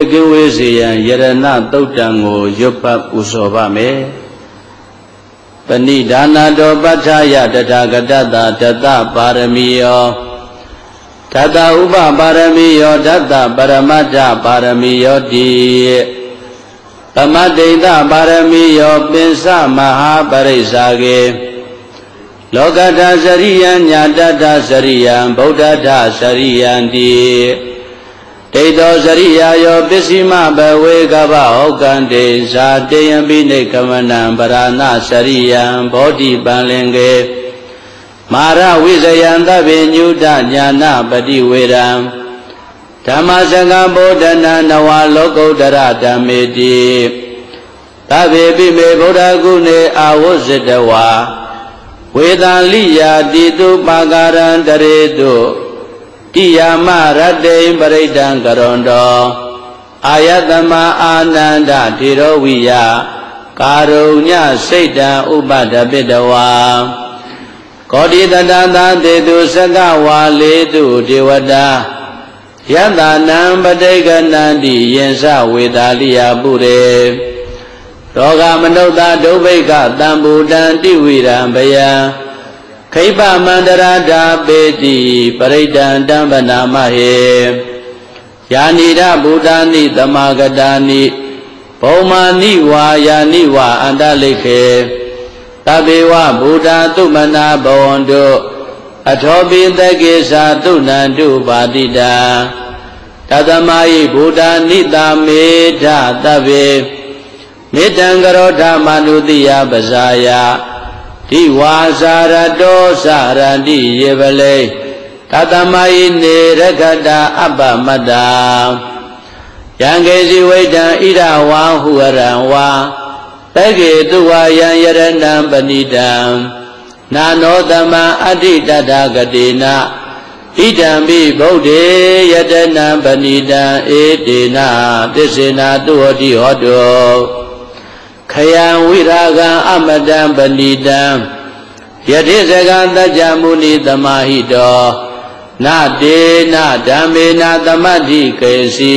ကင်းဝေးစေရန်ယရဏတုတ်တံကိုရွတ်ပတ်ပူဇော်ပါမယ်ပဏိဒါနာတော်ပဋ္ဌာယတထာဂတတတတပါရမီယောတတဥပပါရမီယောတတပရမတ္ထပါရမီယောတိသမဒိဋ္ဌပါရမီယောပင်စမဟာပရိစ္ဆာကေလောကထစရိယံညာတတစရိယံဗုဒ္ဓထစရိယံတိ ဒိဋ္ဌောစရိယာယောပစ္စည်းမဘဝေကဗဟောကံတေဇာတေယံပိနေကမနံပရဏစရိယံဘောဓိပံလင်ကေမာရဝိဇယံသဗ္ဗညုတညာနာပတိဝေရံဓမ္မစကံဗုဒ္ဓနာနဝလောကုတ္တရဓမ္မေတိသဗ္ဗေပိမေဗုဒ္ဓဂုဏေအာဝုဇတဝါဝေတံလိယာတိတုပါကာရံတရေတု တိယာမရတ္တိပရိဒံကရွန်တော်အာယတမအာနန္ဒထေရဝိယကာရုညစိတ်တံဥပဒပိတဝါကောတိတတသာတေတုစကဝါလေတုဒေဝတာယတနံပဋိကနန္တိယင်္စဝေတာလိယပုရေရောဂမနုဿဒုဗိကတံဘူတံတိဝိရံဘယံ ခိပမန္တရာဓာပေတိပရိဒံတံပနာမဟေယာနိရဗုဒ္ဓာနိသမာဂတာနိဘုံမာနိဝါယာနိဝါအန္တလိခေတဘေဝဗုဒ္ဓသုမနာဘဝန္တုအထောပိသကေသာသုဏန္တုပါတိတာတသမယိဗုဒ္ဓနိတာမေဓတဗေမေတံကရောဓမနုတိယပဇာယ တိဝါစာရတောစာရတိယေပလေတသမယိနေရခတာအပ္ပမတ္တာယံကေစီဝိတံဣရဝံဟုရံဝါတကေတုဝါယံယရဏံပဏိတံနာနောတမံအဋ္ဌိတတဂတိနာဣဒံပိဗုဒ္ဓေယတနံပဏိတံဧတေနာသစ္စေနာတုဟောတိဟောတောခ ယံဝိရာဂံအမတံပဏိတံယတိစကတัจ jam မုနိသမာဟိတောနတေနဓမ္မေနသမတ္တိကေစီ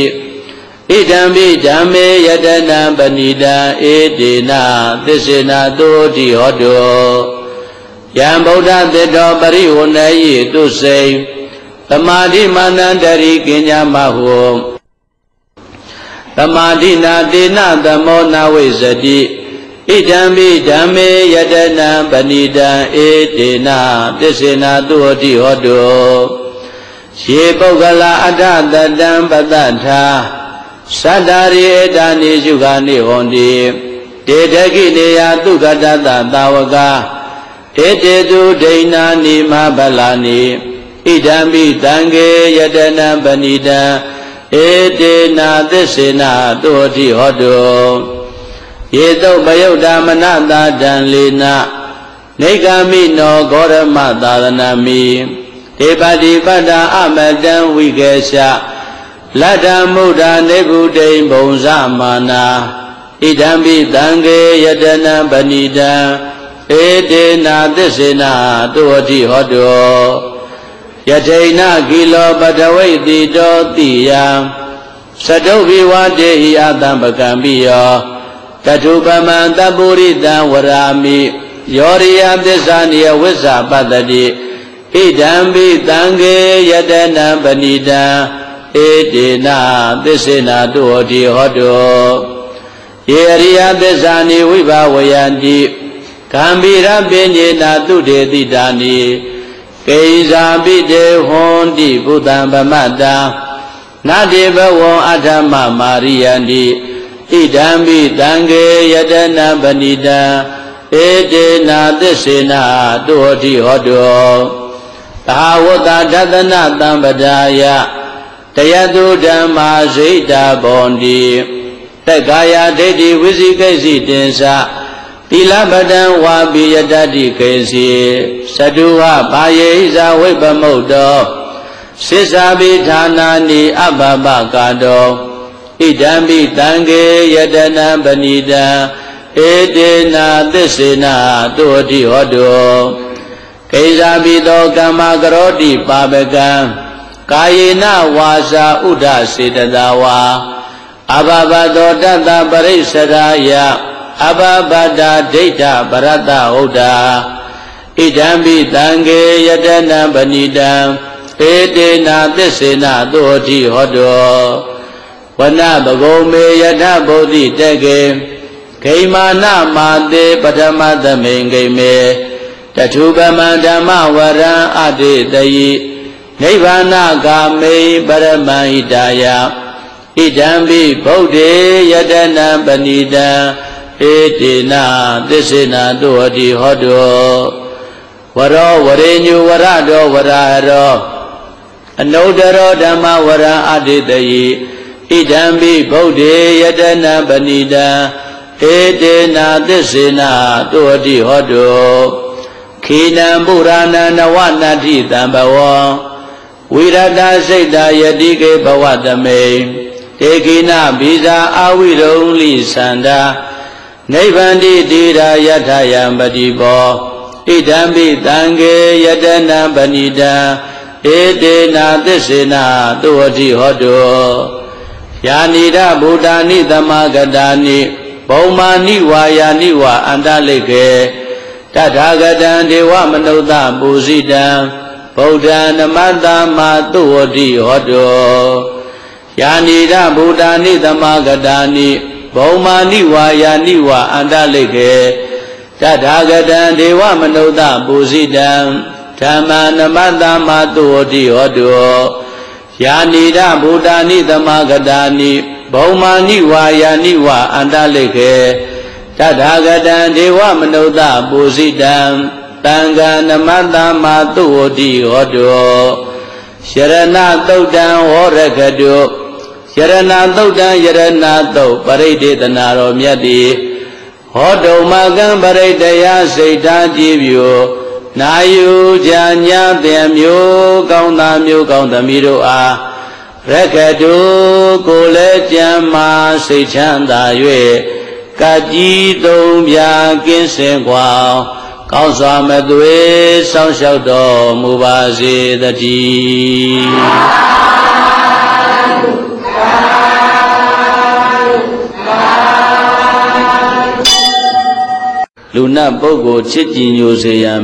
ဣဒံပိဓမ္မေယတနံပဏိတံဧတေနသစ္စေနာတောတိဟောတောယံဗုဒ္ဓသတ္တောပရိဝဏယိတုစိံသမာဓိမာနန္တရိကိညာမဟု သမာဓိနာတေနသမောနာဝိဇတိဣဒံပိဓမ္မေယတနံပဏိတံဧတေနပစ္စေနာသူဟတိဟောတုယေပုဂ္ဂလာအထတတံပတ္ထာသတ္တာရိဧတာနိစုခာနိဟောတိတေတကိနေယသုခတတသာဝကာဧတေတုဒိဏာနိမဗလာနိဣဒံပိတံကေယတနံပဏိတံ ဧတေနာသစ္စေနာတုဟတိဟောတုယေတုပယုတ်တာမနတာတံလေနာနေကမိနောဂောရမသာသနာမိဒေပတိပတ္တာအမတံဝိကေရှလတ္တမုဒ္ဒနေကုတိံဘုံဇမာနာဣဒံပိတံကေယတနံပဏိတံဧတေနာသစ္စေနာတုဟတိဟောတော ယထိဏကိလောပတဝိတိတောတိယံသတုဘိဝတေဟိအတံပကံပိယောတထုပမံတပုရိတံဝရာမိယောရိယသစ္စာနိယဝိဇ္ဇာပတ္တိဣဒံပိတံကေယတနံပဏိတံဧတေနသစ္စေနာတုဟောတိဟောတောယေရိယသစ္စာနိဝိဘဝယန္တိကံဗိရပင်ညေနာတုတေတိတာနိ ကေဇာပိတေဟွန်တိဘုဒ္ဓံဗမတ္တာနတေဘဝံအထမမာရိယန္တိဣဒံပိတံကေယတနာပဏိတံဧတေနာသစ္စေနာတုဟတိဟောတောသာဝတ္တဒသနတံပဒါယတယတုဓမ္မာစိတ်တာဘောန္တိတက္ကာယဒိဋ္ဌိဝိသိကိစီတင်္စ သီလပဒံဝါပိယတတိခေစီသတုဝဘာယေဣဇာဝိပမုတ်တောစိစ္ဆာပိဌာနာနိအဘဘကာတောဣဒံပိတံကေယတနံပဏိတံဧတေနာသစ္စေနာတုဟတိဟောတောကိဇာပိသောကမ္မကရောတိပါပကံကာယေနဝါစာဥဒ္ဒစေတသာဝါအဘဘသောတတ္တပရိစ္ဆရာယ အဘဘတာဒိဋ္ဌပရတ္တဟုတ်တာဣဒံပိတံကေယတနံပဏိတံဧတေနာသစ္စေနသောတိဟောတောဝနပဂုံမေယထဗုဒ္ဓိတကေဂိမာနမာတေပထမသမိန်ဂိမေတထုပမံဓမ္မဝရံအတေတယိနိဗ္ဗာနဂာမေပရမံဣတာယဣဒံပိဗုဒ္ဓေယတနံပဏိတံ ဧတေနာသစ္စေနာတုဟတိဟောတောဝရောဝရေညုဝရတောဝရဟရောအနုတရောဓမ္မဝရံအတေတယိဣဒံပိဗုဒ္ဓေယတနံပဏိတံဧတေနာသစ္စေနာတုဟတိဟောတောခေနံပုရာဏနဝနတ္ထိတံဘဝံဝိရတစိတ်တာယတိကေဘဝတမေတေကိနဘိဇာအာဝိရုံလိသန္တာ နိဗ္ဗန္တိတိရာယထယံပတိဘောဣဒံပိတံကေယတနံပဏိတံဧတေနာသစ္စေနာတုဝတိဟောတောယာနိဒဗုဒ္ဓာနိသမဂတာနိဘုံမာနိဝါယာနိဝအန္တလိကေတထာဂတံဒေဝမနုဿပူဇိတံဗုဒ္ဓံနမတ္တမတုဝတိဟောတောယာနိဒဗုဒ္ဓာနိသမဂတာနိ ဘုံမာနိဝါယာနိဝအန္တလိကေတထာဂတံဒေဝမနုဿပူဇိတံဓမ္မာနမတ္တမတုဝတိဟောတောယာနိဒဗုဒ္ဓာနိသမဂတာနိဘုံမာနိဝါယာနိဝအန္တလိခေတထာဂတံဒေဝမနုဿပူဇိတံတံဃာနမတ္တမတုဝတိဟောတောယရဏသုတ်တံဟောရကတု ယရဏသုတ်တံယရဏသုတ်ပရိဒေသနာတော်မြတ်တိဟောတုံမကံပရိတယစိတ်ဓာကြည်ပြိုနာယူကြညာတဲ့မျိုးကောင်းသားမျိုးကောင်းသမီးတို့အားရကတုကိုလည်းကြမ်းမာစိတ်ချမ်းသာ၍ကကြီးသုံးပြကင်းစင်ကွာကောင်းစွာမသွေစောင့်ရှောက်တော်မူပါစေတည်း လူနတ်ပုဂ္ဂိုလ်ချစ်ကြည်ညိုစေရန်